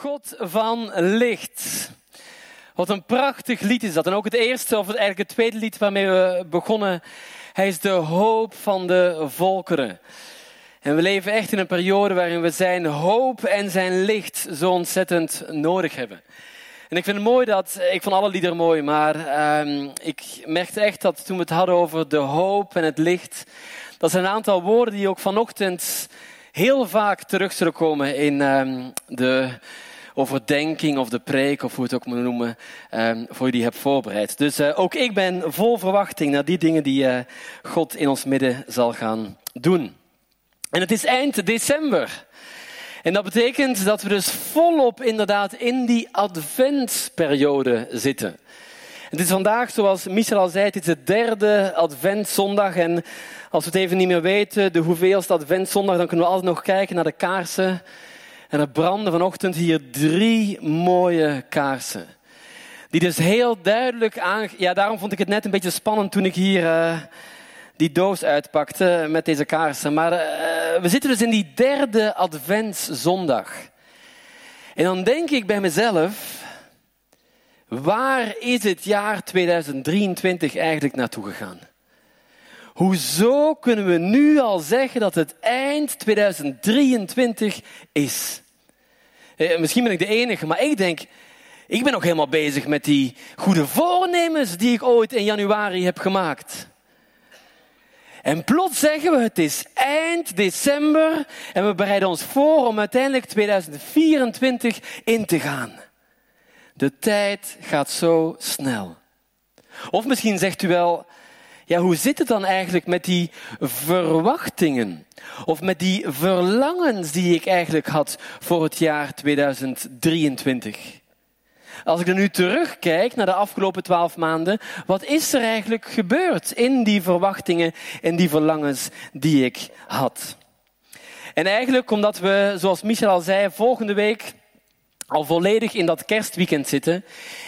God van licht. Wat een prachtig lied is dat. En ook het eerste, of eigenlijk het tweede lied waarmee we begonnen. Hij is de hoop van de volkeren. En we leven echt in een periode waarin we zijn hoop en zijn licht zo ontzettend nodig hebben. En ik vind het mooi dat, ik vond alle liederen mooi, maar um, ik merkte echt dat toen we het hadden over de hoop en het licht, dat zijn een aantal woorden die ook vanochtend heel vaak terug zullen komen in um, de overdenking of de preek, of hoe het ook moet noemen, um, voor je die hebt voorbereid. Dus uh, ook ik ben vol verwachting naar die dingen die uh, God in ons midden zal gaan doen. En het is eind december. En dat betekent dat we dus volop inderdaad in die adventsperiode zitten. Het is vandaag, zoals Michel al zei, het is de derde adventzondag. En als we het even niet meer weten, de hoeveelste adventzondag, dan kunnen we altijd nog kijken naar de kaarsen. En er branden vanochtend hier drie mooie kaarsen. Die dus heel duidelijk aan... Ja, daarom vond ik het net een beetje spannend toen ik hier uh, die doos uitpakte met deze kaarsen. Maar uh, we zitten dus in die derde adventszondag. En dan denk ik bij mezelf, waar is het jaar 2023 eigenlijk naartoe gegaan? Hoezo kunnen we nu al zeggen dat het eind 2023 is? Eh, misschien ben ik de enige, maar ik denk, ik ben nog helemaal bezig met die goede voornemens die ik ooit in januari heb gemaakt. En plots zeggen we, het is eind december en we bereiden ons voor om uiteindelijk 2024 in te gaan. De tijd gaat zo snel. Of misschien zegt u wel, ja, hoe zit het dan eigenlijk met die verwachtingen? Of met die verlangens die ik eigenlijk had voor het jaar 2023? Als ik dan nu terugkijk naar de afgelopen twaalf maanden, wat is er eigenlijk gebeurd in die verwachtingen en die verlangens die ik had? En eigenlijk omdat we, zoals Michel al zei, volgende week al volledig in dat kerstweekend zitten,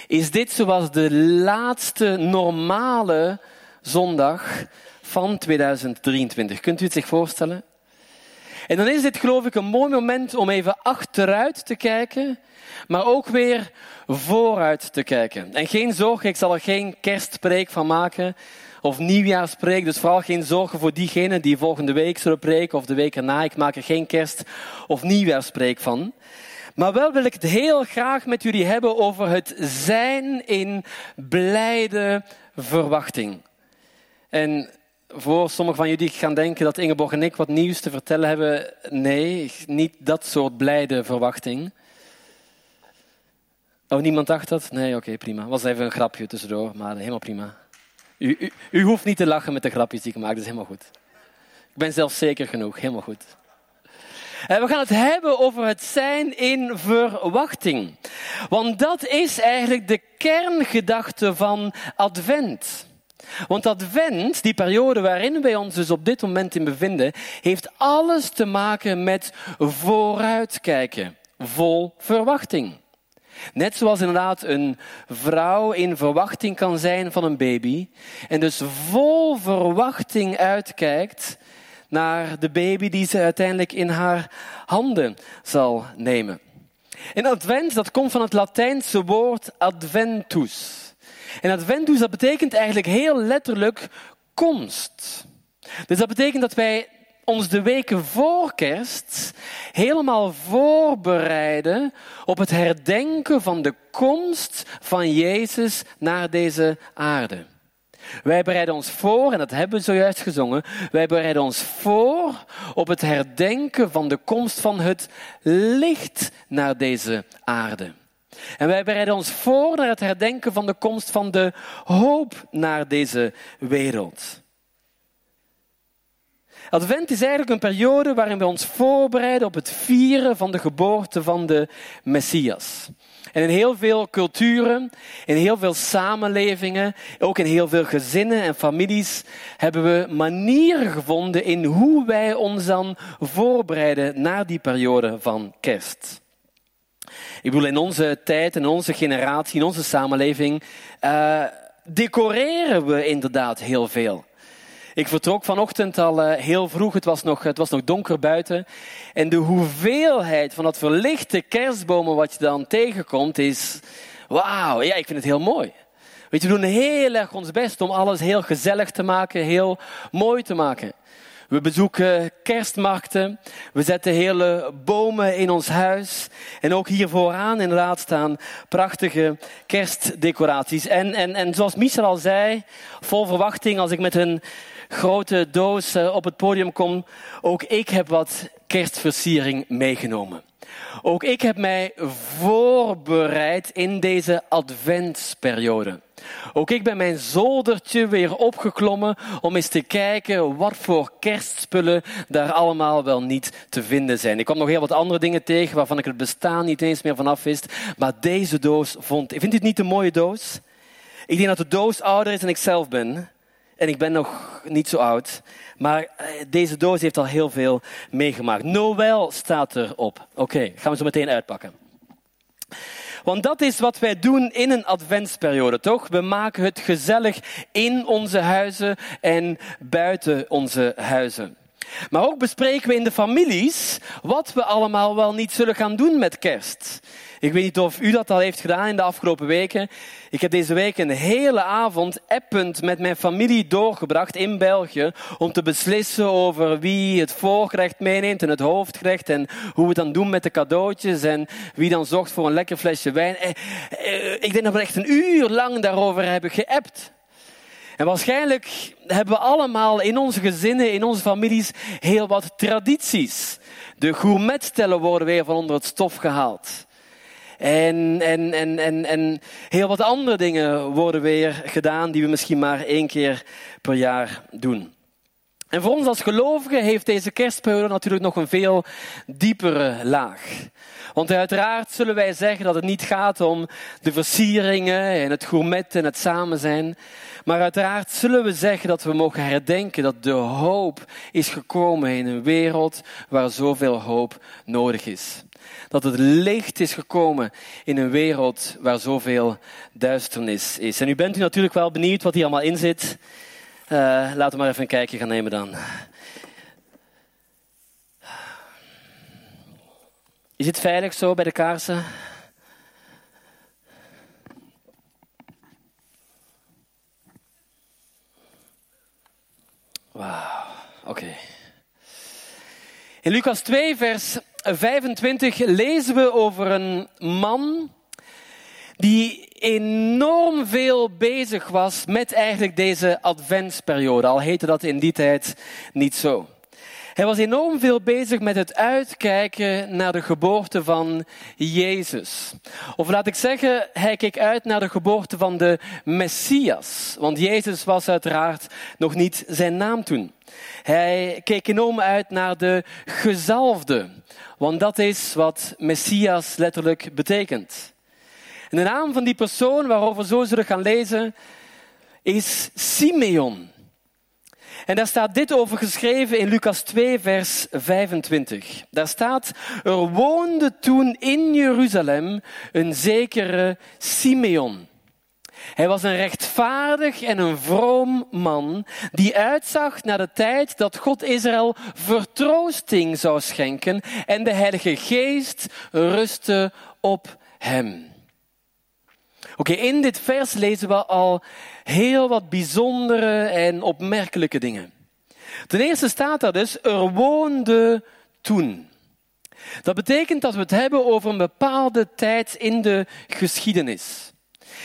is dit zoals de laatste normale zondag van 2023. Kunt u het zich voorstellen? En dan is dit geloof ik een mooi moment om even achteruit te kijken, maar ook weer vooruit te kijken. En geen zorgen, ik zal er geen kerstpreek van maken of nieuwjaarspreek, dus vooral geen zorgen voor diegenen die volgende week zullen preken of de week erna. Ik maak er geen kerst- of nieuwjaarspreek van. Maar wel wil ik het heel graag met jullie hebben over het zijn in blijde verwachting. En voor sommigen van jullie gaan denken dat Ingeborg en ik wat nieuws te vertellen hebben. Nee, niet dat soort blijde verwachting. Oh, niemand dacht dat? Nee, oké, prima. Was even een grapje tussendoor, maar helemaal prima. U, u, u, hoeft niet te lachen met de grapjes die ik maak, dat is helemaal goed. Ik ben zelf zeker genoeg, helemaal goed. En we gaan het hebben over het zijn in verwachting. Want dat is eigenlijk de kerngedachte van Advent. Want Advent, die periode waarin wij ons dus op dit moment in bevinden, heeft alles te maken met vooruitkijken, vol verwachting. Net zoals inderdaad een vrouw in verwachting kan zijn van een baby en dus vol verwachting uitkijkt naar de baby die ze uiteindelijk in haar handen zal nemen. En advent, dat komt van het Latijnse woord adventus. En adventus, dat betekent eigenlijk heel letterlijk komst. Dus dat betekent dat wij ons de weken voor kerst helemaal voorbereiden op het herdenken van de komst van Jezus naar deze aarde. Wij bereiden ons voor, en dat hebben we zojuist gezongen, wij bereiden ons voor op het herdenken van de komst van het licht naar deze aarde. En wij bereiden ons voor naar het herdenken van de komst van de hoop naar deze wereld. Advent is eigenlijk een periode waarin we ons voorbereiden op het vieren van de geboorte van de Messias. En in heel veel culturen, in heel veel samenlevingen, ook in heel veel gezinnen en families, hebben we manieren gevonden in hoe wij ons dan voorbereiden naar die periode van kerst. Ik bedoel, in onze tijd, in onze generatie, in onze samenleving, uh, decoreren we inderdaad heel veel. Ik vertrok vanochtend al uh, heel vroeg, het was, nog, het was nog donker buiten. En de hoeveelheid van dat verlichte kerstbomen wat je dan tegenkomt is, wauw, ja, ik vind het heel mooi. Weet je, we doen heel erg ons best om alles heel gezellig te maken, heel mooi te maken. We bezoeken kerstmarkten. We zetten hele bomen in ons huis. En ook hier vooraan inderdaad staan prachtige kerstdecoraties. En, en, en zoals Michel al zei, vol verwachting als ik met een grote doos eh, op het podium kom. Ook ik heb wat kerstversiering meegenomen. Ook ik heb mij voorbereid in deze adventsperiode. Ook ik ben mijn zoldertje weer opgeklommen om eens te kijken wat voor kerstspullen daar allemaal wel niet te vinden zijn. Ik kwam nog heel wat andere dingen tegen waarvan ik het bestaan niet eens meer vanaf wist. Maar deze doos vond ik. Vindt u het niet een mooie doos? Ik denk dat de doos ouder is dan ik zelf ben. En ik ben nog niet zo oud. Maar eh, deze doos heeft al heel veel meegemaakt. Noël staat erop. Oké, gaan we zo meteen uitpakken. Want dat is wat wij doen in een adventsperiode, toch? We maken het gezellig in onze huizen en buiten onze huizen. Maar ook bespreken we in de families wat we allemaal wel niet zullen gaan doen met kerst. Ik weet niet of u dat al heeft gedaan in de afgelopen weken. Ik heb deze week een hele avond append met mijn familie doorgebracht in België om te beslissen over wie het voorgerecht meeneemt en het hoofdgerecht en hoe we het dan doen met de cadeautjes en wie dan zorgt voor een lekker flesje wijn. Eh, eh, ik denk dat we echt een uur lang daarover hebben geappt. En waarschijnlijk hebben we allemaal in onze gezinnen, in onze families heel wat tradities. De gourmetstellen worden weer van onder het stof gehaald. En, en, en, en, en heel wat andere dingen worden weer gedaan die we misschien maar één keer per jaar doen. En voor ons als gelovigen heeft deze kerstperiode natuurlijk nog een veel diepere laag. Want uiteraard zullen wij zeggen dat het niet gaat om de versieringen en het gourmet en het samen zijn. Maar uiteraard zullen we zeggen dat we mogen herdenken dat de hoop is gekomen in een wereld waar zoveel hoop nodig is. Dat het licht is gekomen in een wereld waar zoveel duisternis is. En u bent u natuurlijk wel benieuwd wat hier allemaal in zit. Uh, laten we maar even een kijkje gaan nemen dan. Is het veilig zo bij de kaarsen? Wauw, oké. In Lucas 2, vers 25 lezen we over een man die enorm veel bezig was met eigenlijk deze adventsperiode. Al heette dat in die tijd niet zo. Hij was enorm veel bezig met het uitkijken naar de geboorte van Jezus. Of laat ik zeggen, hij keek uit naar de geboorte van de Messias. Want Jezus was uiteraard nog niet zijn naam toen. Hij keek enorm uit naar de gezalfde. Want dat is wat Messias letterlijk betekent. En de naam van die persoon waarover zo zullen gaan lezen is Simeon. En daar staat dit over geschreven in Lucas 2, vers 25. Daar staat, er woonde toen in Jeruzalem een zekere Simeon. Hij was een rechtvaardig en een vroom man die uitzag naar de tijd dat God Israël vertroosting zou schenken en de Heilige Geest rustte op hem. Oké, in dit vers lezen we al heel wat bijzondere en opmerkelijke dingen. Ten eerste staat er dus, er woonde toen. Dat betekent dat we het hebben over een bepaalde tijd in de geschiedenis.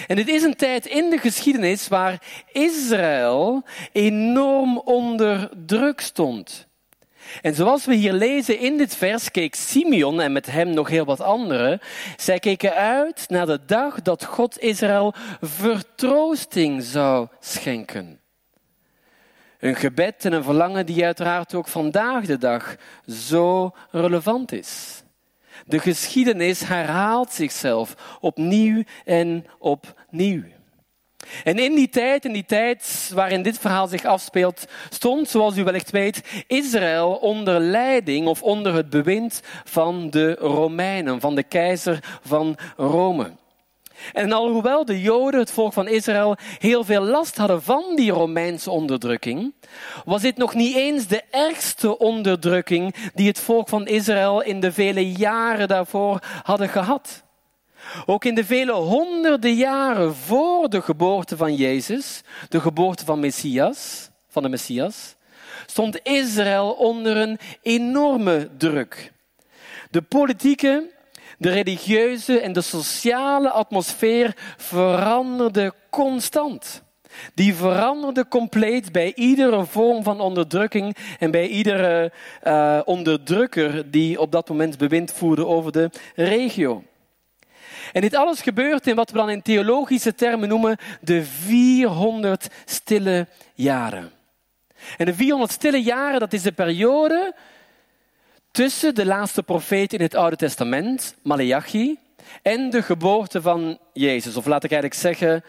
En dit is een tijd in de geschiedenis waar Israël enorm onder druk stond. En zoals we hier lezen in dit vers, keek Simeon en met hem nog heel wat anderen. Zij keken uit naar de dag dat God Israël vertroosting zou schenken. Een gebed en een verlangen die uiteraard ook vandaag de dag zo relevant is. De geschiedenis herhaalt zichzelf opnieuw en opnieuw. En in die tijd, in die tijd waarin dit verhaal zich afspeelt, stond, zoals u wellicht weet, Israël onder leiding of onder het bewind van de Romeinen, van de keizer van Rome. En alhoewel de Joden, het volk van Israël, heel veel last hadden van die Romeinse onderdrukking, was dit nog niet eens de ergste onderdrukking die het volk van Israël in de vele jaren daarvoor hadden gehad. Ook in de vele honderden jaren voor de geboorte van Jezus, de geboorte van Messias, van de Messias, stond Israël onder een enorme druk. De politieke, de religieuze en de sociale atmosfeer veranderde constant. Die veranderde compleet bij iedere vorm van onderdrukking en bij iedere uh, onderdrukker die op dat moment bewind voerde over de regio. En dit alles gebeurt in wat we dan in theologische termen noemen de 400 stille jaren. En de 400 stille jaren, dat is de periode tussen de laatste profeet in het Oude Testament, Malachi, en de geboorte van Jezus. Of laat ik eigenlijk zeggen,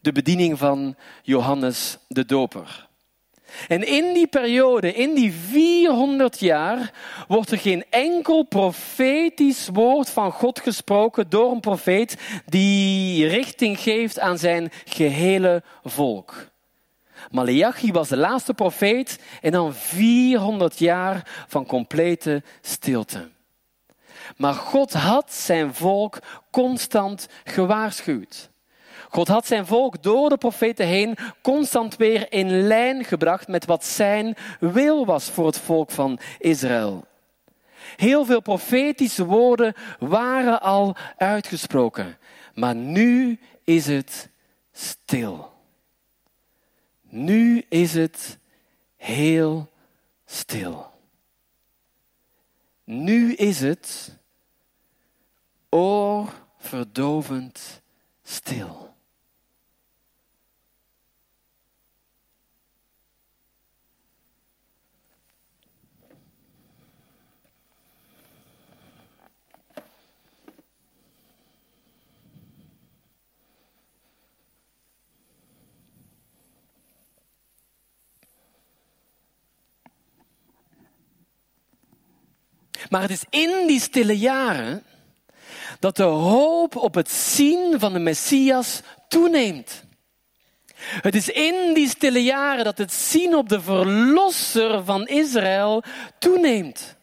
de bediening van Johannes de Doper. En in die periode, in die 400 jaar, wordt er geen enkel profetisch woord van God gesproken door een profeet die richting geeft aan zijn gehele volk. Malachi was de laatste profeet en dan 400 jaar van complete stilte. Maar God had zijn volk constant gewaarschuwd. God had zijn volk door de profeten heen constant weer in lijn gebracht met wat zijn wil was voor het volk van Israël. Heel veel profetische woorden waren al uitgesproken, maar nu is het stil. Nu is het heel stil. Nu is het oorverdovend stil. Maar het is in die stille jaren dat de hoop op het zien van de Messias toeneemt. Het is in die stille jaren dat het zien op de verlosser van Israël toeneemt.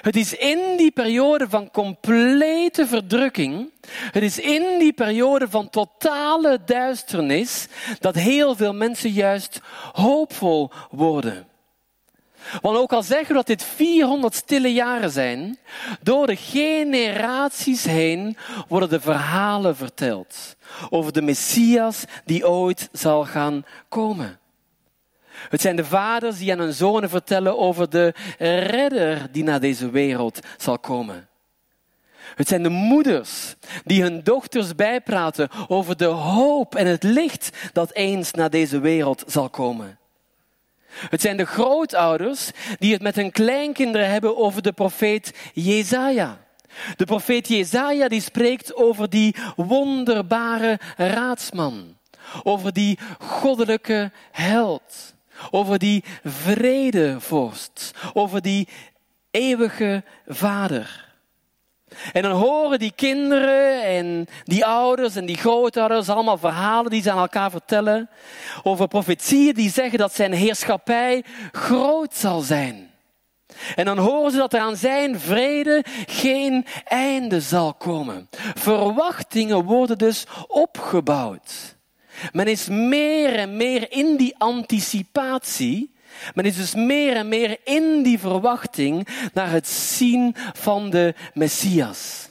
Het is in die periode van complete verdrukking, het is in die periode van totale duisternis, dat heel veel mensen juist hoopvol worden. Want ook al zeggen we dat dit 400 stille jaren zijn, door de generaties heen worden de verhalen verteld over de Messias die ooit zal gaan komen. Het zijn de vaders die aan hun zonen vertellen over de redder die naar deze wereld zal komen. Het zijn de moeders die hun dochters bijpraten over de hoop en het licht dat eens naar deze wereld zal komen. Het zijn de grootouders die het met hun kleinkinderen hebben over de profeet Jezaja. De profeet Jezaja die spreekt over die wonderbare raadsman. Over die goddelijke held. Over die vredevorst. Over die eeuwige vader. En dan horen die kinderen en die ouders en die grootouders allemaal verhalen die ze aan elkaar vertellen over profetieën die zeggen dat zijn heerschappij groot zal zijn. En dan horen ze dat er aan zijn vrede geen einde zal komen. Verwachtingen worden dus opgebouwd. Men is meer en meer in die anticipatie men is dus meer en meer in die verwachting naar het zien van de Messias.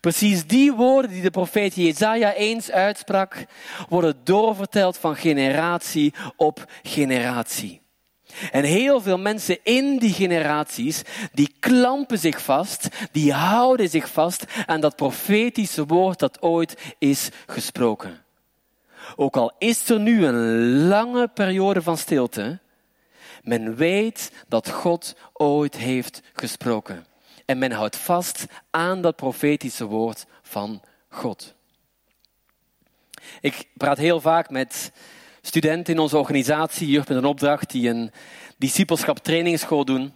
Precies die woorden die de profeet Jezaja eens uitsprak, worden doorverteld van generatie op generatie. En heel veel mensen in die generaties, die klampen zich vast, die houden zich vast aan dat profetische woord dat ooit is gesproken. Ook al is er nu een lange periode van stilte, men weet dat God ooit heeft gesproken. En men houdt vast aan dat profetische woord van God. Ik praat heel vaak met studenten in onze organisatie, Jeugd met een opdracht, die een discipelschap trainingsschool doen.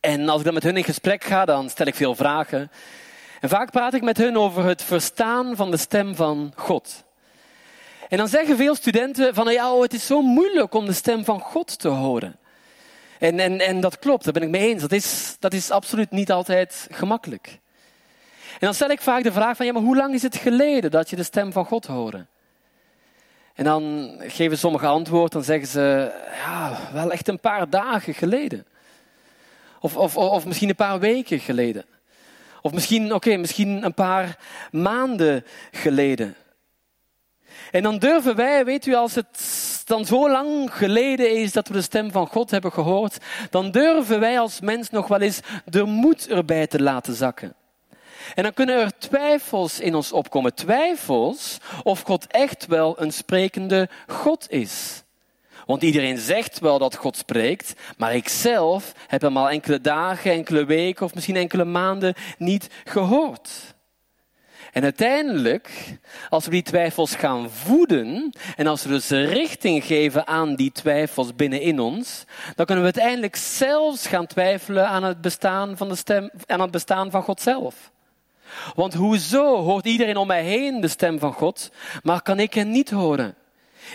En als ik dan met hun in gesprek ga, dan stel ik veel vragen. En vaak praat ik met hun over het verstaan van de stem van God. En dan zeggen veel studenten van ja, oh, het is zo moeilijk om de stem van God te horen. En, en, en dat klopt, daar ben ik mee eens. Dat is, dat is absoluut niet altijd gemakkelijk. En dan stel ik vaak de vraag van ja, maar hoe lang is het geleden dat je de stem van God hoorde? En dan geven sommige antwoord, dan zeggen ze ja, wel echt een paar dagen geleden. Of, of, of misschien een paar weken geleden. Of misschien, oké, misschien een paar maanden geleden. En dan durven wij, weet u, als het dan zo lang geleden is dat we de stem van God hebben gehoord, dan durven wij als mens nog wel eens de moed erbij te laten zakken. En dan kunnen er twijfels in ons opkomen. Twijfels of God echt wel een sprekende God is. Want iedereen zegt wel dat God spreekt, maar ik zelf heb hem al enkele dagen, enkele weken of misschien enkele maanden niet gehoord. En uiteindelijk, als we die twijfels gaan voeden en als we dus richting geven aan die twijfels binnenin ons, dan kunnen we uiteindelijk zelfs gaan twijfelen aan het bestaan van de stem, aan het bestaan van God zelf. Want hoezo hoort iedereen om mij heen de stem van God, maar kan ik hen niet horen?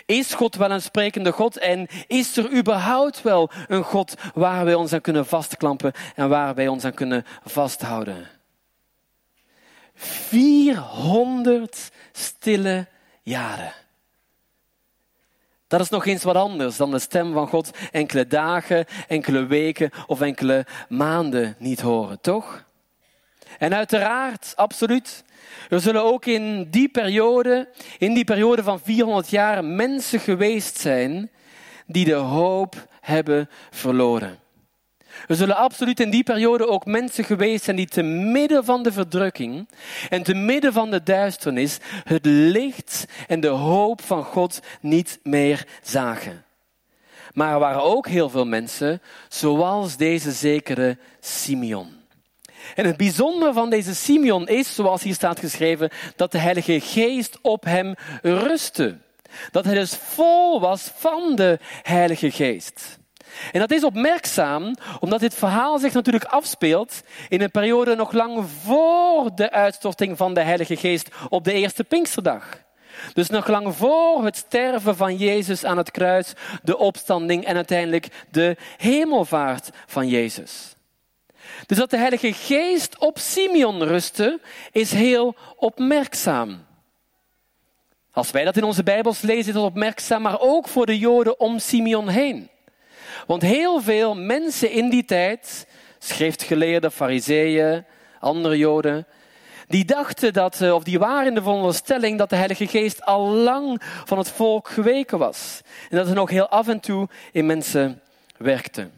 Is God wel een sprekende God en is er überhaupt wel een God waar wij ons aan kunnen vastklampen en waar wij ons aan kunnen vasthouden? 400 stille jaren. Dat is nog eens wat anders dan de stem van God enkele dagen, enkele weken of enkele maanden niet horen, toch? En uiteraard, absoluut, er zullen ook in die periode, in die periode van 400 jaar, mensen geweest zijn die de hoop hebben verloren. Er zullen absoluut in die periode ook mensen geweest zijn die te midden van de verdrukking en te midden van de duisternis het licht en de hoop van God niet meer zagen. Maar er waren ook heel veel mensen, zoals deze zekere Simeon. En het bijzondere van deze Simeon is, zoals hier staat geschreven, dat de Heilige Geest op hem rustte. Dat hij dus vol was van de Heilige Geest. En dat is opmerkzaam, omdat dit verhaal zich natuurlijk afspeelt in een periode nog lang voor de uitstorting van de Heilige Geest op de eerste Pinksterdag. Dus nog lang voor het sterven van Jezus aan het kruis, de opstanding en uiteindelijk de hemelvaart van Jezus. Dus dat de Heilige Geest op Simeon rustte, is heel opmerkzaam. Als wij dat in onze Bijbels lezen, is dat opmerkzaam, maar ook voor de Joden om Simeon heen. Want heel veel mensen in die tijd, schriftgeleerden, fariseeën, andere Joden, die dachten dat, eh, of die waren in de veronderstelling dat de Heilige Geest al lang van het volk geweken was. En dat hij nog heel af en toe in mensen werkte.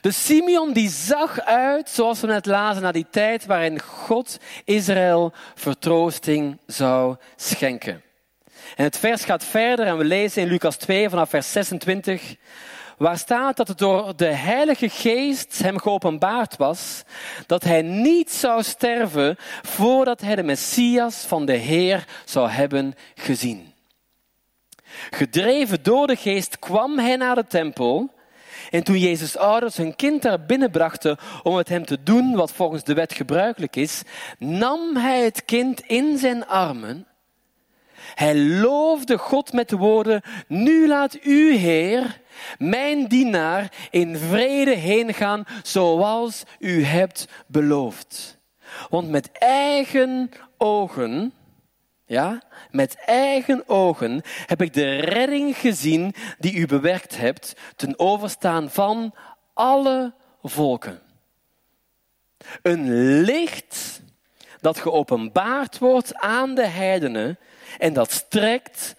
Dus Simeon die zag uit, zoals we net lazen, naar die tijd waarin God Israël vertroosting zou schenken. En het vers gaat verder en we lezen in Lucas 2 vanaf vers 26, waar staat dat het door de Heilige Geest hem geopenbaard was dat hij niet zou sterven voordat hij de Messias van de Heer zou hebben gezien. Gedreven door de Geest kwam hij naar de tempel en toen Jezus' ouders hun kind daar binnenbrachten om met hem te doen wat volgens de wet gebruikelijk is, nam hij het kind in zijn armen. Hij loofde God met de woorden, nu laat u, Heer, mijn dienaar in vrede heen gaan zoals u hebt beloofd. Want met eigen ogen ja, met eigen ogen heb ik de redding gezien die u bewerkt hebt ten overstaan van alle volken. Een licht dat geopenbaard wordt aan de heidenen en dat strekt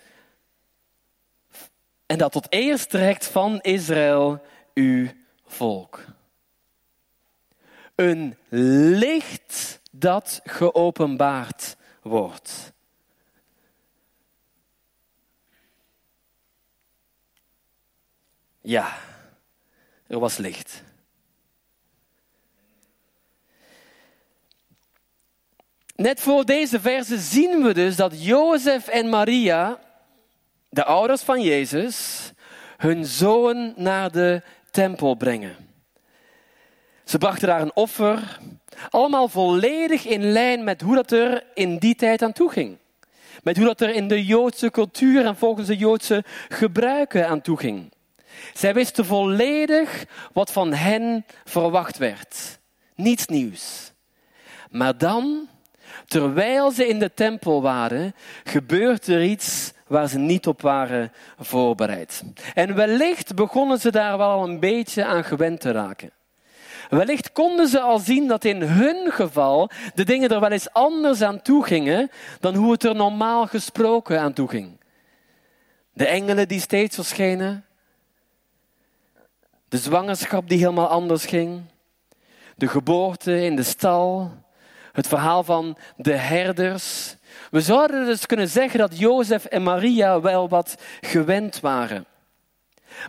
en dat tot eer strekt van Israël, uw volk. Een licht dat geopenbaard wordt. Ja, er was licht. Net voor deze verse zien we dus dat Jozef en Maria, de ouders van Jezus, hun zoon naar de tempel brengen. Ze brachten daar een offer. Allemaal volledig in lijn met hoe dat er in die tijd aan toe ging. Met hoe dat er in de Joodse cultuur en volgens de Joodse gebruiken aan toe ging. Zij wisten volledig wat van hen verwacht werd. Niets nieuws. Maar dan, terwijl ze in de tempel waren, gebeurt er iets waar ze niet op waren voorbereid. En wellicht begonnen ze daar wel een beetje aan gewend te raken. Wellicht konden ze al zien dat in hun geval de dingen er wel eens anders aan toe gingen dan hoe het er normaal gesproken aan toe ging. De engelen die steeds verschenen, de zwangerschap die helemaal anders ging, de geboorte in de stal, het verhaal van de herders. We zouden dus kunnen zeggen dat Jozef en Maria wel wat gewend waren.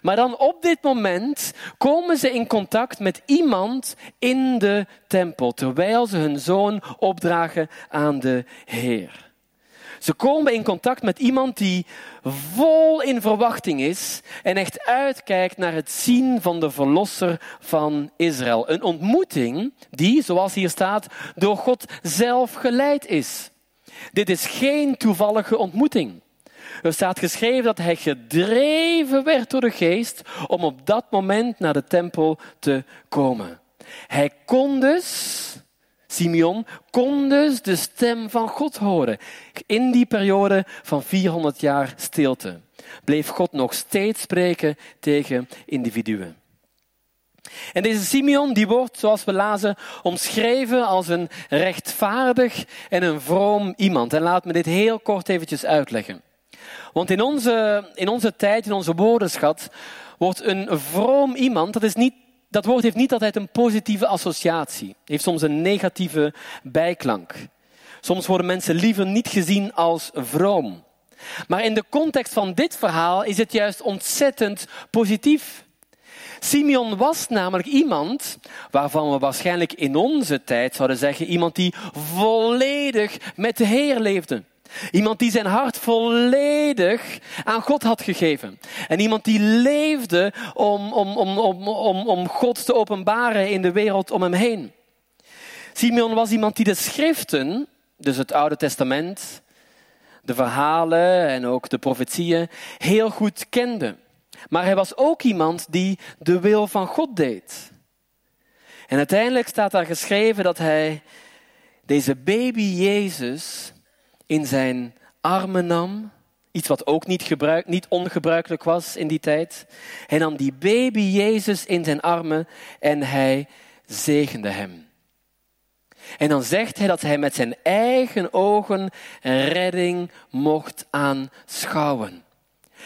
Maar dan op dit moment komen ze in contact met iemand in de tempel, terwijl ze hun zoon opdragen aan de Heer. Ze komen in contact met iemand die vol in verwachting is en echt uitkijkt naar het zien van de verlosser van Israël. Een ontmoeting die, zoals hier staat, door God zelf geleid is. Dit is geen toevallige ontmoeting. Er staat geschreven dat hij gedreven werd door de geest om op dat moment naar de tempel te komen. Hij kon dus, Simeon, kon dus de stem van God horen. In die periode van 400 jaar stilte bleef God nog steeds spreken tegen individuen. En deze Simeon die wordt, zoals we lazen, omschreven als een rechtvaardig en een vroom iemand. En laat me dit heel kort eventjes uitleggen. Want in onze, in onze tijd, in onze woordenschat, wordt een vroom iemand, dat, is niet, dat woord heeft niet altijd een positieve associatie. Heeft soms een negatieve bijklank. Soms worden mensen liever niet gezien als vroom. Maar in de context van dit verhaal is het juist ontzettend positief. Simeon was namelijk iemand waarvan we waarschijnlijk in onze tijd zouden zeggen, iemand die volledig met de Heer leefde. Iemand die zijn hart volledig aan God had gegeven. En iemand die leefde om, om, om, om, om, om God te openbaren in de wereld om hem heen. Simeon was iemand die de schriften, dus het Oude Testament, de verhalen en ook de profetieën, heel goed kende. Maar hij was ook iemand die de wil van God deed. En uiteindelijk staat daar geschreven dat hij deze baby Jezus in zijn armen nam. Iets wat ook niet, niet ongebruikelijk was in die tijd. Hij nam die baby Jezus in zijn armen en hij zegende hem. En dan zegt hij dat hij met zijn eigen ogen redding mocht aanschouwen.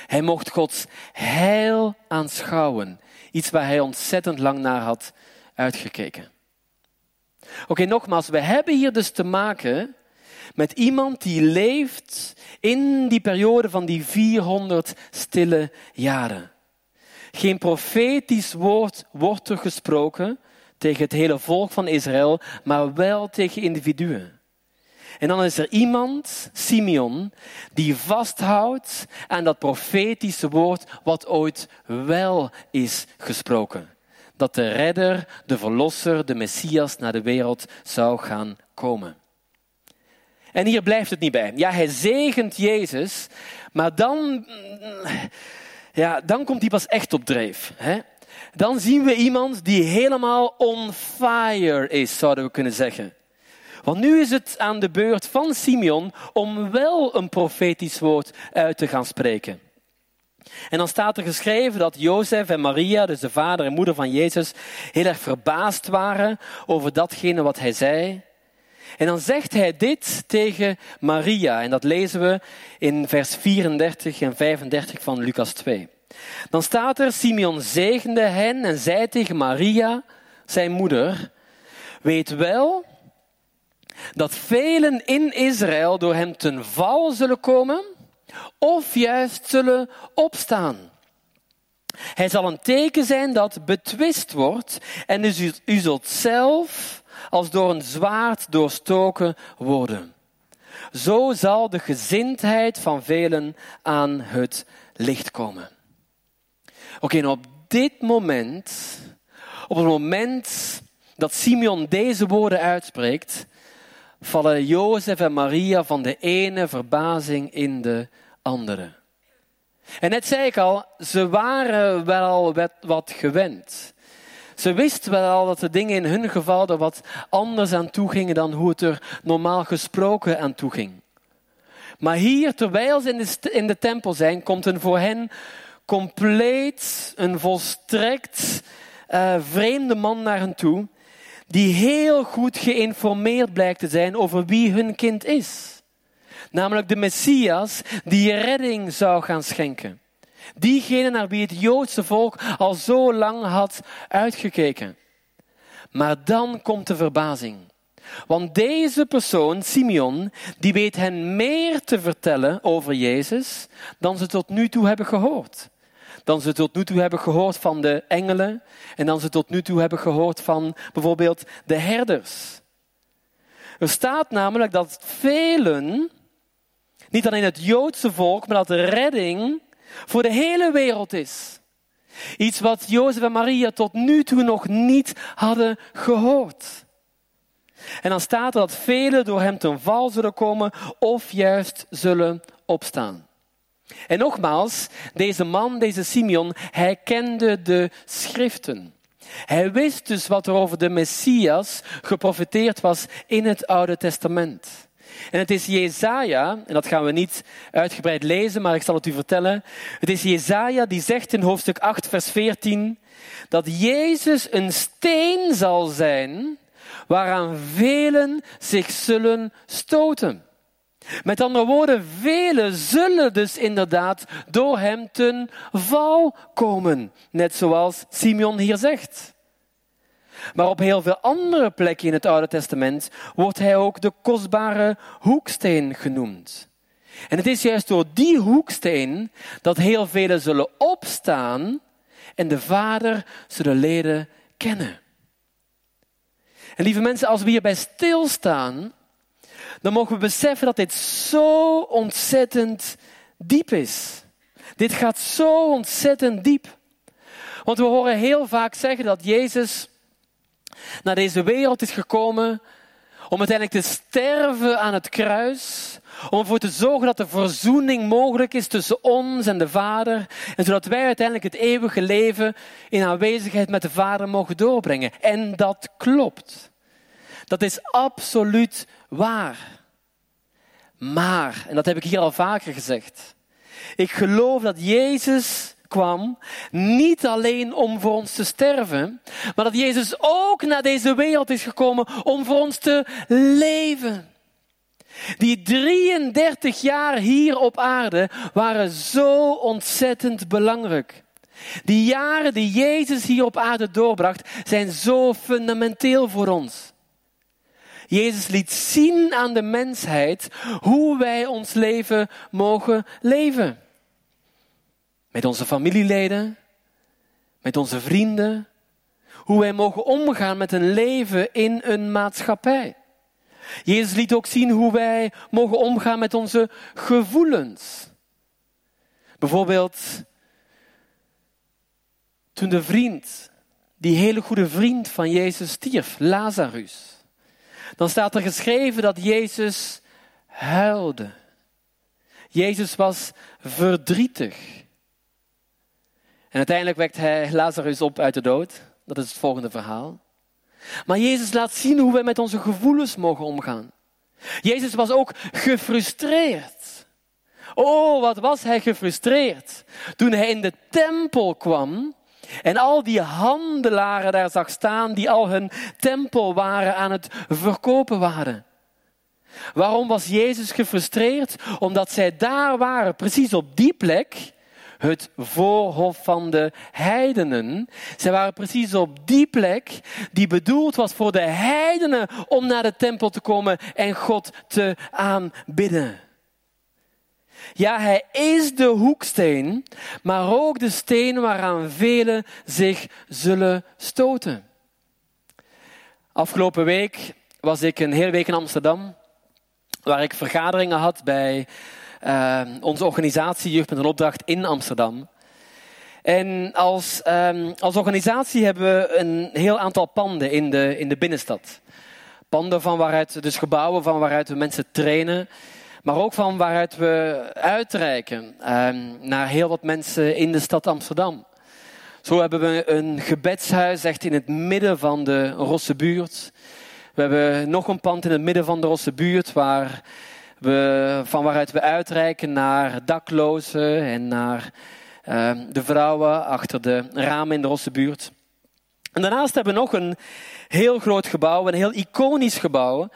Hij mocht Gods heil aanschouwen. Iets waar hij ontzettend lang naar had uitgekeken. Oké, nogmaals, we hebben hier dus te maken met iemand die leeft in die periode van die 400 stille jaren. Geen profetisch woord wordt er gesproken tegen het hele volk van Israël, maar wel tegen individuen. En dan is er iemand, Simeon, die vasthoudt aan dat profetische woord wat ooit wel is gesproken. Dat de redder, de verlosser, de Messias naar de wereld zou gaan komen. En hier blijft het niet bij. Ja, hij zegent Jezus, maar dan, ja, dan komt hij pas echt op dreef. Hè? Dan zien we iemand die helemaal on fire is, zouden we kunnen zeggen. Want nu is het aan de beurt van Simeon om wel een profetisch woord uit te gaan spreken. En dan staat er geschreven dat Jozef en Maria, dus de vader en moeder van Jezus, heel erg verbaasd waren over datgene wat hij zei. En dan zegt hij dit tegen Maria. En dat lezen we in vers 34 en 35 van Lucas 2. Dan staat er, Simeon zegende hen en zei tegen Maria, zijn moeder, weet wel dat velen in Israël door hem ten val zullen komen of juist zullen opstaan. Hij zal een teken zijn dat betwist wordt en dus u, zult zelf als door een zwaard doorstoken worden. Zo zal de gezindheid van velen aan het licht komen. Oké, op dit moment, op het moment dat Simeon deze woorden uitspreekt, vallen Jozef en Maria van de ene verbazing in de andere. En net zei ik al, ze waren wel wat gewend. Ze wisten wel al dat de dingen in hun geval er wat anders aan toe gingen dan hoe het er normaal gesproken aan toe ging. Maar hier, terwijl ze in de, in de tempel zijn, komt een voor hen compleet, een volstrekt uh, vreemde man naar hen toe, die heel goed geïnformeerd blijkt te zijn over wie hun kind is. Namelijk de Messias die redding zou gaan schenken. Diegene naar wie het Joodse volk al zo lang had uitgekeken. Maar dan komt de verbazing. Want deze persoon, Simeon, die weet hen meer te vertellen over Jezus dan ze tot nu toe hebben gehoord. Dan ze tot nu toe hebben gehoord van de engelen en dan ze tot nu toe hebben gehoord van bijvoorbeeld de herders. Er staat namelijk dat velen, niet alleen het Joodse volk, maar dat de redding voor de hele wereld is. Iets wat Jozef en Maria tot nu toe nog niet hadden gehoord. En dan staat er dat velen door hem ten val zullen komen of juist zullen opstaan. En nogmaals, deze man, deze Simeon, hij kende de schriften. Hij wist dus wat er over de Messias geprofiteerd was in het Oude Testament. En het is Jezaja, en dat gaan we niet uitgebreid lezen, maar ik zal het u vertellen. Het is Jezaja die zegt in hoofdstuk 8, vers 14, dat Jezus een steen zal zijn waaraan velen zich zullen stoten. Met andere woorden, velen zullen dus inderdaad door hem ten val komen. Net zoals Simeon hier zegt. Maar op heel veel andere plekken in het Oude Testament wordt hij ook de kostbare hoeksteen genoemd. En het is juist door die hoeksteen dat heel velen zullen opstaan en de Vader zullen leren kennen. En lieve mensen, als we hierbij stilstaan, dan mogen we beseffen dat dit zo ontzettend diep is. Dit gaat zo ontzettend diep. Want we horen heel vaak zeggen dat Jezus naar deze wereld is gekomen om uiteindelijk te sterven aan het kruis, om ervoor te zorgen dat de verzoening mogelijk is tussen ons en de Vader, en zodat wij uiteindelijk het eeuwige leven in aanwezigheid met de Vader mogen doorbrengen. En dat klopt. Dat is absoluut waar. Maar, en dat heb ik hier al vaker gezegd, ik geloof dat Jezus kwam niet alleen om voor ons te sterven, maar dat Jezus ook naar deze wereld is gekomen om voor ons te leven. Die 33 jaar hier op aarde waren zo ontzettend belangrijk. Die jaren die Jezus hier op aarde doorbracht, zijn zo fundamenteel voor ons. Jezus liet zien aan de mensheid hoe wij ons leven mogen leven. Met onze familieleden, met onze vrienden, hoe wij mogen omgaan met een leven in een maatschappij. Jezus liet ook zien hoe wij mogen omgaan met onze gevoelens. Bijvoorbeeld toen de vriend, die hele goede vriend van Jezus stierf, Lazarus dan staat er geschreven dat Jezus huilde. Jezus was verdrietig. En uiteindelijk wekt hij Lazarus op uit de dood. Dat is het volgende verhaal. Maar Jezus laat zien hoe wij met onze gevoelens mogen omgaan. Jezus was ook gefrustreerd. Oh, wat was hij gefrustreerd toen hij in de tempel kwam en al die handelaren daar zag staan die al hun tempel waren aan het verkopen waren. Waarom was Jezus gefrustreerd? Omdat zij daar waren, precies op die plek, het voorhof van de heidenen. Zij waren precies op die plek die bedoeld was voor de heidenen om naar de tempel te komen en God te aanbidden. Ja, hij is de hoeksteen, maar ook de steen waaraan velen zich zullen stoten. Afgelopen week was ik een hele week in Amsterdam, waar ik vergaderingen had bij uh, onze organisatie Jeugd met een opdracht in Amsterdam. En als, um, als organisatie hebben we een heel aantal panden in de, in de binnenstad. Panden van waaruit, dus gebouwen van waaruit we mensen trainen. Maar ook van waaruit we uitreiken um, naar heel wat mensen in de stad Amsterdam. Zo hebben we een gebedshuis echt in het midden van de Rosse buurt. We hebben nog een pand in het midden van de Rosse buurt waar we, van waaruit we uitreiken naar daklozen en naar uh, de vrouwen achter de ramen in de Rosse buurt. En daarnaast hebben we nog een heel groot gebouw, een heel iconisch gebouw.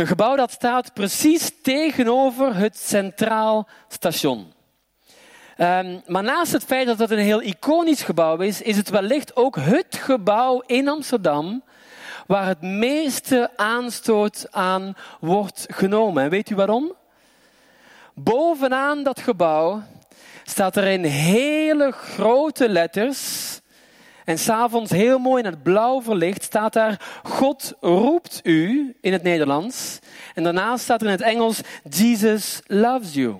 Een gebouw dat staat precies tegenover het Centraal Station. Um, maar naast het feit dat het een heel iconisch gebouw is, is het wellicht ook het gebouw in Amsterdam waar het meeste aanstoot aan wordt genomen. En weet u waarom? Bovenaan dat gebouw staat er in hele grote letters. En s'avonds heel mooi in het blauw verlicht staat daar: God roept u in het Nederlands. En daarnaast staat er in het Engels: Jesus loves you.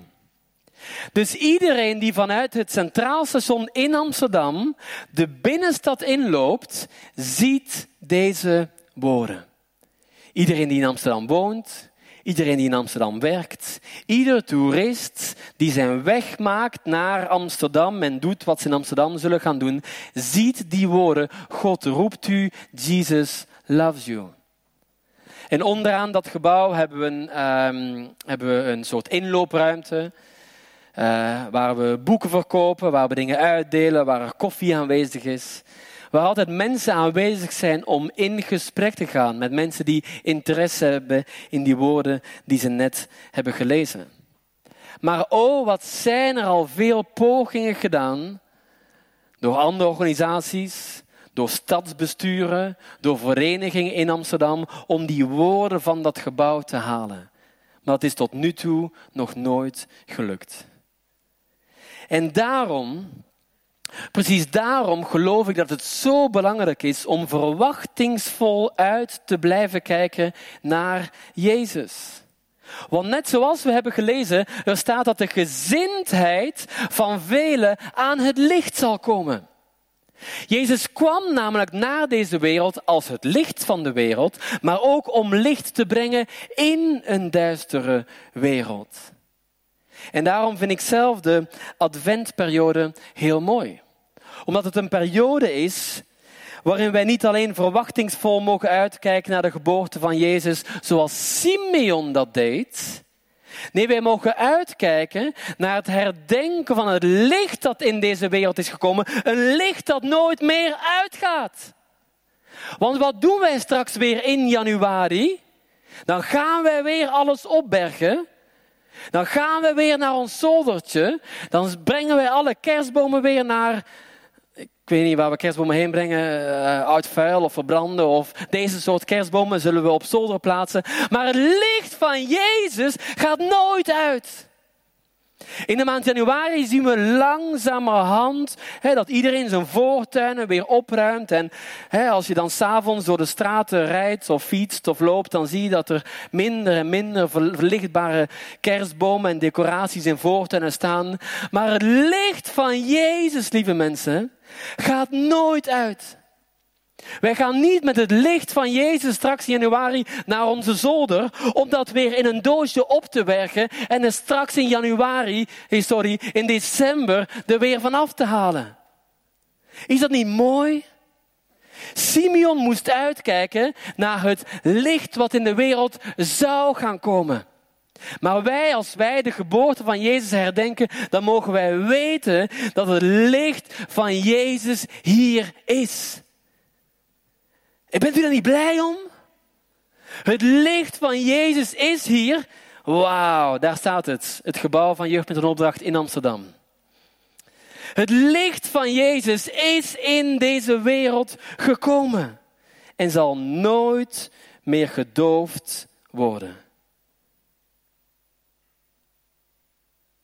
Dus iedereen die vanuit het Centraal Station in Amsterdam de binnenstad inloopt, ziet deze woorden. Iedereen die in Amsterdam woont, iedereen die in Amsterdam werkt, ieder toerist die zijn weg maakt naar Amsterdam en doet wat ze in Amsterdam zullen gaan doen, ziet die woorden. God roept u, Jesus loves you. En onderaan dat gebouw hebben we een, um, hebben we een soort inloopruimte. Uh, waar we boeken verkopen, waar we dingen uitdelen, waar er koffie aanwezig is. Waar altijd mensen aanwezig zijn om in gesprek te gaan met mensen die interesse hebben in die woorden die ze net hebben gelezen. Maar oh, wat zijn er al veel pogingen gedaan door andere organisaties, door stadsbesturen, door verenigingen in Amsterdam om die woorden van dat gebouw te halen. Maar het is tot nu toe nog nooit gelukt. En daarom, precies daarom geloof ik dat het zo belangrijk is om verwachtingsvol uit te blijven kijken naar Jezus. Want net zoals we hebben gelezen, er staat dat de gezindheid van velen aan het licht zal komen. Jezus kwam namelijk naar deze wereld als het licht van de wereld, maar ook om licht te brengen in een duistere wereld. En daarom vind ik zelf de adventperiode heel mooi. Omdat het een periode is waarin wij niet alleen verwachtingsvol mogen uitkijken naar de geboorte van Jezus, zoals Simeon dat deed. Nee, wij mogen uitkijken naar het herdenken van het licht dat in deze wereld is gekomen. Een licht dat nooit meer uitgaat. Want wat doen wij straks weer in januari? Dan gaan wij weer alles opbergen. Dan gaan we weer naar ons zoldertje. Dan brengen wij alle kerstbomen weer naar. Ik weet niet waar we kerstbomen heen brengen. Uh, uit vuil of verbranden. Of deze soort kerstbomen zullen we op zolder plaatsen. Maar het licht van Jezus gaat nooit uit. In de maand januari zien we langzamerhand hè, dat iedereen zijn voortuinen weer opruimt. En hè, als je dan s'avonds door de straten rijdt of fietst of loopt, dan zie je dat er minder en minder verlichtbare kerstbomen en decoraties in voortuinen staan. Maar het licht van Jezus, lieve mensen, gaat nooit uit. Wij gaan niet met het licht van Jezus straks in januari naar onze zolder om dat weer in een doosje op te werken en er straks in januari, sorry, in december er weer vanaf te halen. Is dat niet mooi? Simeon moest uitkijken naar het licht wat in de wereld zou gaan komen. Maar wij, als wij de geboorte van Jezus herdenken, dan mogen wij weten dat het licht van Jezus hier is. Bent u er niet blij om? Het licht van Jezus is hier. Wauw, daar staat het. Het gebouw van Jeugd met een opdracht in Amsterdam. Het licht van Jezus is in deze wereld gekomen en zal nooit meer gedoofd worden.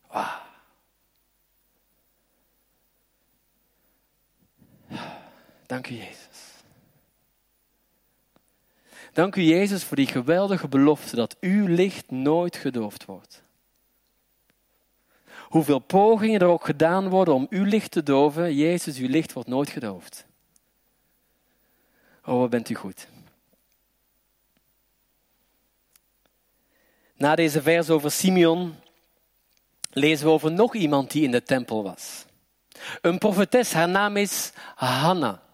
Wauw. Dank u, Jezus. Dank u Jezus voor die geweldige belofte dat uw licht nooit gedoofd wordt. Hoeveel pogingen er ook gedaan worden om uw licht te doven, Jezus, uw licht wordt nooit gedoofd. Oh, wat bent u goed. Na deze vers over Simeon lezen we over nog iemand die in de tempel was. Een profetes, haar naam is Hanna.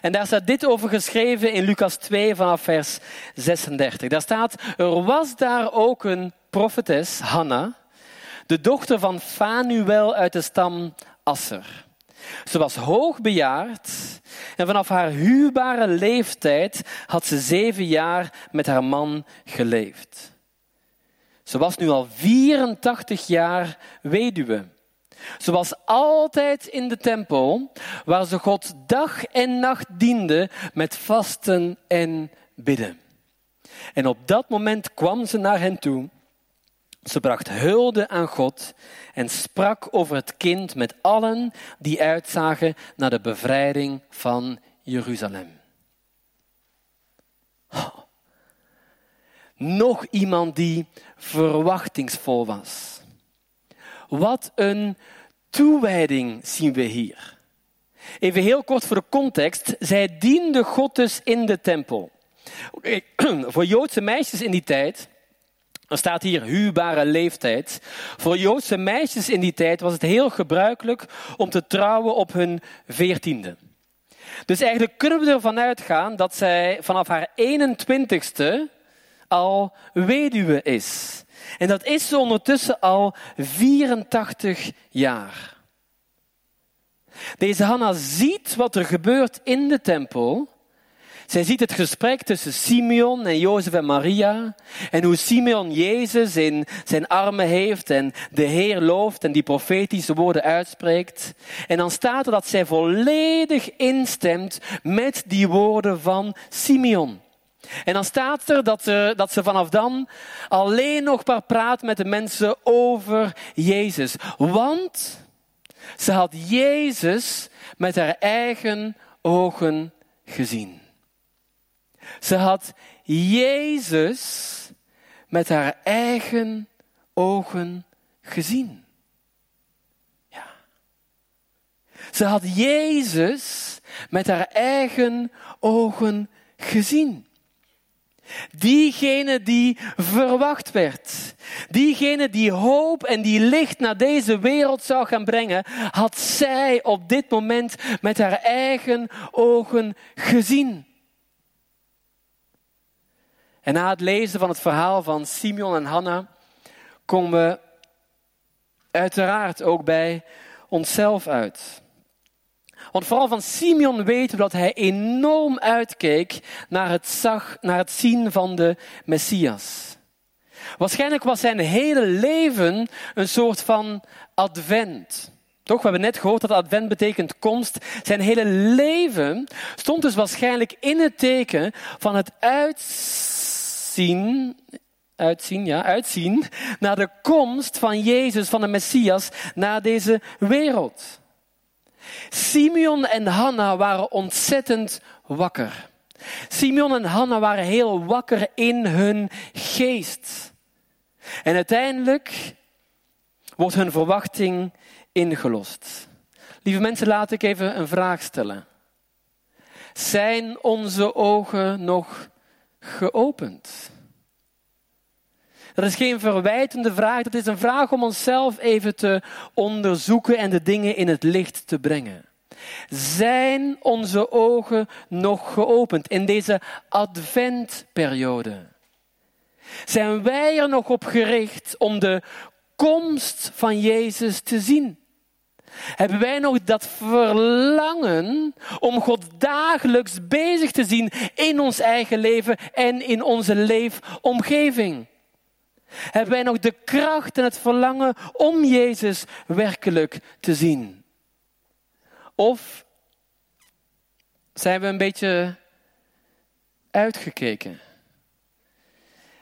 En daar staat dit over geschreven in Lucas 2 vanaf vers 36. Daar staat, er was daar ook een profetes, Hanna, de dochter van Fanuel uit de stam Asser. Ze was hoogbejaard en vanaf haar huwbare leeftijd had ze zeven jaar met haar man geleefd. Ze was nu al 84 jaar weduwe. Was altijd in de tempel, waar ze God dag en nacht diende met vasten en bidden. En op dat moment kwam ze naar hen toe. Ze bracht hulde aan God en sprak over het kind met allen die uitzagen naar de bevrijding van Jeruzalem. Nog iemand die verwachtingsvol was. Wat een toewijding zien we hier. Even heel kort voor de context. Zij diende God dus in de tempel. Voor Joodse meisjes in die tijd, er staat hier huwbare leeftijd. Voor Joodse meisjes in die tijd was het heel gebruikelijk om te trouwen op hun veertiende. Dus eigenlijk kunnen we ervan uitgaan dat zij vanaf haar 21ste al weduwe is. En dat is ze ondertussen al 84 jaar. Deze Hanna ziet wat er gebeurt in de tempel. Zij ziet het gesprek tussen Simeon en Jozef en Maria. En hoe Simeon Jezus in zijn armen heeft en de Heer looft en die profetische woorden uitspreekt. En dan staat er dat zij volledig instemt met die woorden van Simeon. En dan staat er dat ze, dat ze vanaf dan alleen nog maar praat met de mensen over Jezus. Want ze had Jezus met haar eigen ogen gezien. Ze had Jezus met haar eigen ogen gezien. Ja. Ze had Jezus met haar eigen ogen gezien. Diegene die verwacht werd. Diegene die hoop en die licht naar deze wereld zou gaan brengen, had zij op dit moment met haar eigen ogen gezien. En na het lezen van het verhaal van Simeon en Hanna komen we uiteraard ook bij onszelf uit. Want vooral van Simeon weten we dat hij enorm uitkeek naar het, zag, naar het zien van de Messias. Waarschijnlijk was zijn hele leven een soort van advent. Toch, we hebben net gehoord dat advent betekent komst. Zijn hele leven stond dus waarschijnlijk in het teken van het uitzien, uitzien, ja, uitzien naar de komst van Jezus, van de Messias, naar deze wereld. Simeon en Hanna waren ontzettend wakker. Simeon en Hanna waren heel wakker in hun geest. En uiteindelijk wordt hun verwachting ingelost. Lieve mensen, laat ik even een vraag stellen. Zijn onze ogen nog geopend? Dat is geen verwijtende vraag, dat is een vraag om onszelf even te onderzoeken en de dingen in het licht te brengen. Zijn onze ogen nog geopend in deze adventperiode? Zijn wij er nog op gericht om de komst van Jezus te zien? Hebben wij nog dat verlangen om God dagelijks bezig te zien in ons eigen leven en in onze leefomgeving? Hebben wij nog de kracht en het verlangen om Jezus werkelijk te zien? Of zijn we een beetje uitgekeken?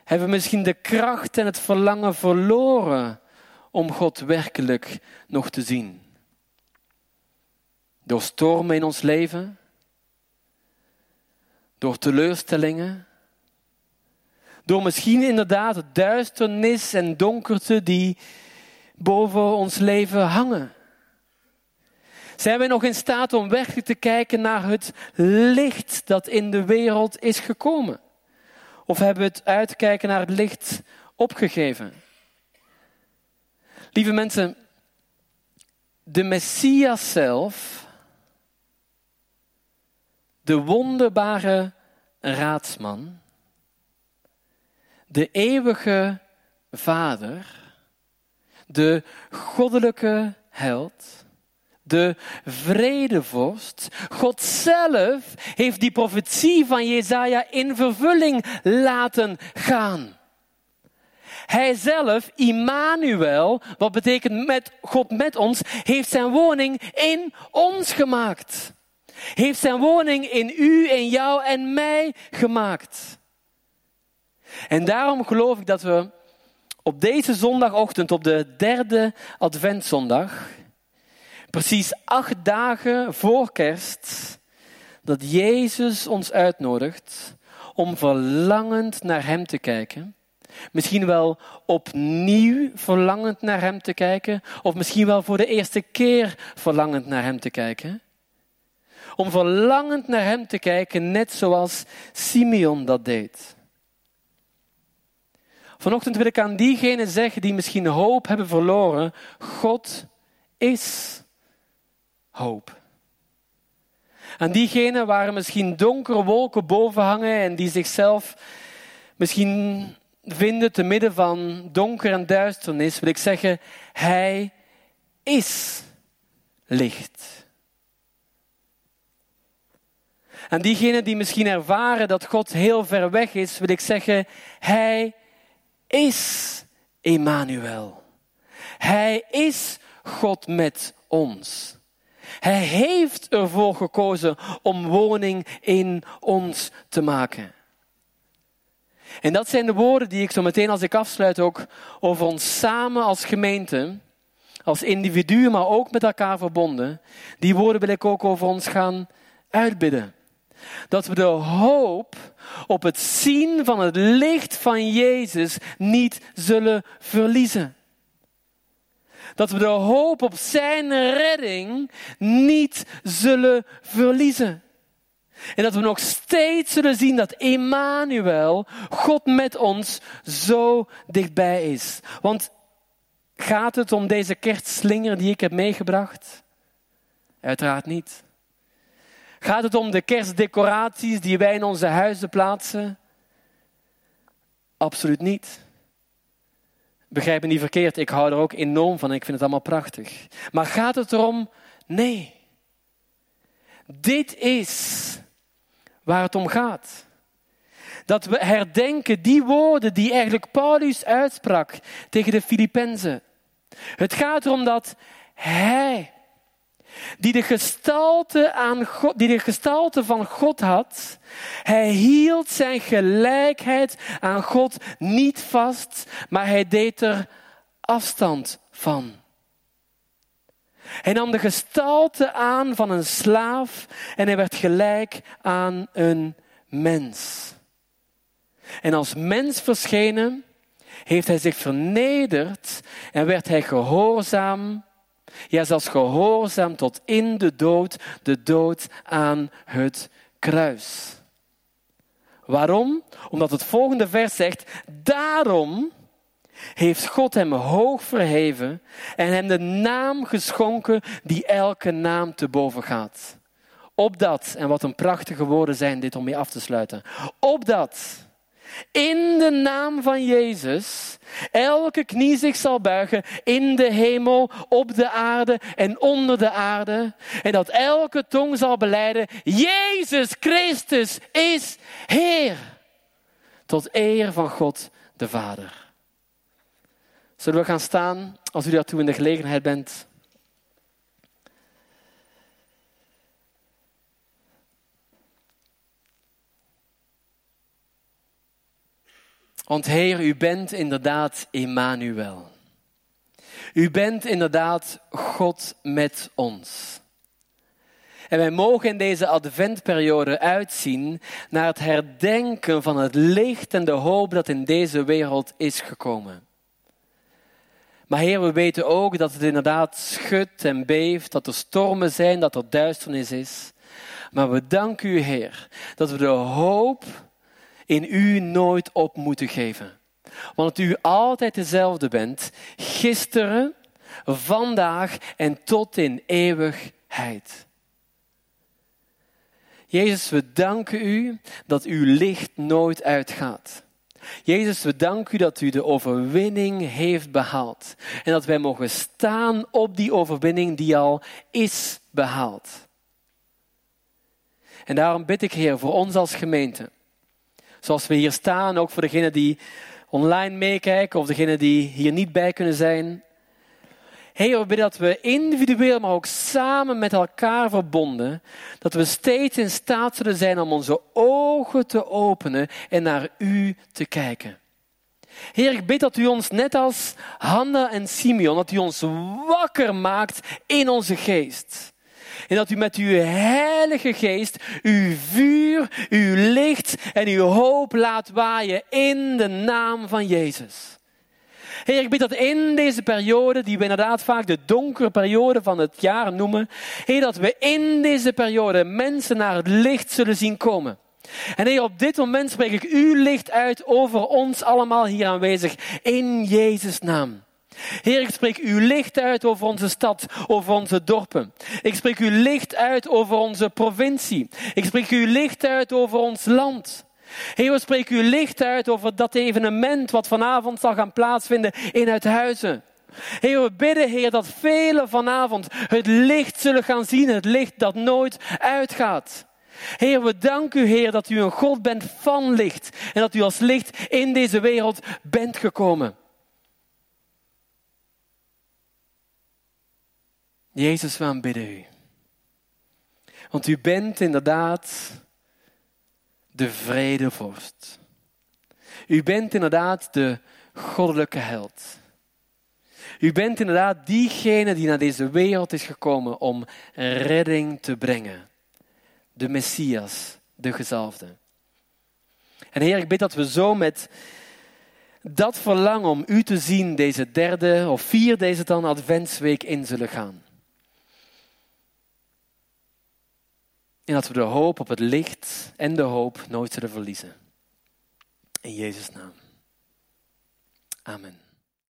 Hebben we misschien de kracht en het verlangen verloren om God werkelijk nog te zien? Door stormen in ons leven? Door teleurstellingen? Door misschien inderdaad duisternis en donkerte die boven ons leven hangen? Zijn wij nog in staat om werkelijk te kijken naar het licht dat in de wereld is gekomen? Of hebben we het uitkijken naar het licht opgegeven? Lieve mensen, de Messias zelf, de wonderbare raadsman, de eeuwige Vader, de goddelijke held, de vredevorst. God zelf heeft die profetie van Jezaja in vervulling laten gaan. Hij zelf, Immanuel, wat betekent met God met ons, heeft zijn woning in ons gemaakt. Heeft zijn woning in u, in jou en mij gemaakt. En daarom geloof ik dat we op deze zondagochtend, op de derde Adventzondag, precies acht dagen voor kerst, dat Jezus ons uitnodigt om verlangend naar Hem te kijken. Misschien wel opnieuw verlangend naar Hem te kijken, of misschien wel voor de eerste keer verlangend naar Hem te kijken. Om verlangend naar Hem te kijken, net zoals Simeon dat deed. Vanochtend wil ik aan diegenen zeggen die misschien hoop hebben verloren, God is hoop. Aan diegenen waar misschien donkere wolken boven hangen en die zichzelf misschien vinden te midden van donker en duisternis, wil ik zeggen, Hij is licht. Aan diegenen die misschien ervaren dat God heel ver weg is, wil ik zeggen, Hij is Emmanuel. Hij is God met ons. Hij heeft ervoor gekozen om woning in ons te maken. En dat zijn de woorden die ik zo meteen als ik afsluit ook over ons samen als gemeente, als individuen, maar ook met elkaar verbonden. Die woorden wil ik ook over ons gaan uitbidden. Dat we de hoop op het zien van het licht van Jezus niet zullen verliezen. Dat we de hoop op Zijn redding niet zullen verliezen. En dat we nog steeds zullen zien dat Emmanuel, God met ons, zo dichtbij is. Want gaat het om deze kerstslinger die ik heb meegebracht? Uiteraard niet. Gaat het om de kerstdecoraties die wij in onze huizen plaatsen? Absoluut niet. Begrijp me niet verkeerd, ik hou er ook enorm van en ik vind het allemaal prachtig. Maar gaat het erom? Nee. Dit is waar het om gaat. Dat we herdenken die woorden die eigenlijk Paulus uitsprak tegen de Filippenzen. Het gaat erom dat Hij die de gestalte, aan God, die de gestalte van God had, hij hield zijn gelijkheid aan God niet vast, maar hij deed er afstand van. Hij nam de gestalte aan van een slaaf en hij werd gelijk aan een mens. En als mens verschenen, heeft hij zich vernederd en werd hij gehoorzaam ja, zelfs gehoorzaam tot in de dood, de dood aan het kruis. Waarom? Omdat het volgende vers zegt, daarom heeft God hem hoog verheven en hem de naam geschonken die elke naam te boven gaat. Opdat, en wat een prachtige woorden zijn dit om mee af te sluiten. Opdat in de naam van Jezus elke knie zich zal buigen in de hemel, op de aarde en onder de aarde. En dat elke tong zal beleiden, Jezus Christus is Heer. Tot eer van God de Vader. Zullen we gaan staan als u daartoe in de gelegenheid bent? Want Heer, u bent inderdaad Emmanuel. U bent inderdaad God met ons. En wij mogen in deze adventperiode uitzien naar het herdenken van het licht en de hoop dat in deze wereld is gekomen. Maar Heer, we weten ook dat het inderdaad schudt en beeft, dat er stormen zijn, dat er duisternis is. Maar we danken u, Heer, dat we de hoop in u nooit op moeten geven. Want u altijd dezelfde bent, gisteren, vandaag en tot in eeuwigheid. Jezus, we danken u dat uw licht nooit uitgaat. Jezus, we danken u dat u de overwinning heeft behaald. En dat wij mogen staan op die overwinning die al is behaald. En daarom bid ik, Heer, voor ons als gemeente. Zoals we hier staan, ook voor degenen die online meekijken of degenen die hier niet bij kunnen zijn. Heer, we bidden dat we individueel, maar ook samen met elkaar verbonden, dat we steeds in staat zullen zijn om onze ogen te openen en naar U te kijken. Heer, ik bid dat U ons net als Hanna en Simeon, dat U ons wakker maakt in onze geest. En dat u met uw heilige geest uw vuur, uw licht en uw hoop laat waaien in de naam van Jezus. Heer, ik bid dat in deze periode, die we inderdaad vaak de donkere periode van het jaar noemen, Heer, dat we in deze periode mensen naar het licht zullen zien komen. En Heer, op dit moment spreek ik uw licht uit over ons allemaal hier aanwezig, in Jezus' naam. Heer, ik spreek uw licht uit over onze stad, over onze dorpen. Ik spreek uw licht uit over onze provincie. Ik spreek uw licht uit over ons land. Heer, we spreken uw licht uit over dat evenement wat vanavond zal gaan plaatsvinden in Uithuizen. Heer, we bidden, Heer, dat velen vanavond het licht zullen gaan zien, het licht dat nooit uitgaat. Heer, we danken u, Heer, dat u een God bent van licht en dat u als licht in deze wereld bent gekomen. Jezus, we aanbidden u. Want u bent inderdaad de vredevorst. U bent inderdaad de goddelijke held. U bent inderdaad diegene die naar deze wereld is gekomen om redding te brengen. De Messias, de gezalfde. En Heer, ik bid dat we zo met dat verlangen om U te zien deze derde of vier deze dan Adventsweek in zullen gaan. En dat we de hoop op het licht en de hoop nooit zullen verliezen. In Jezus' naam. Amen.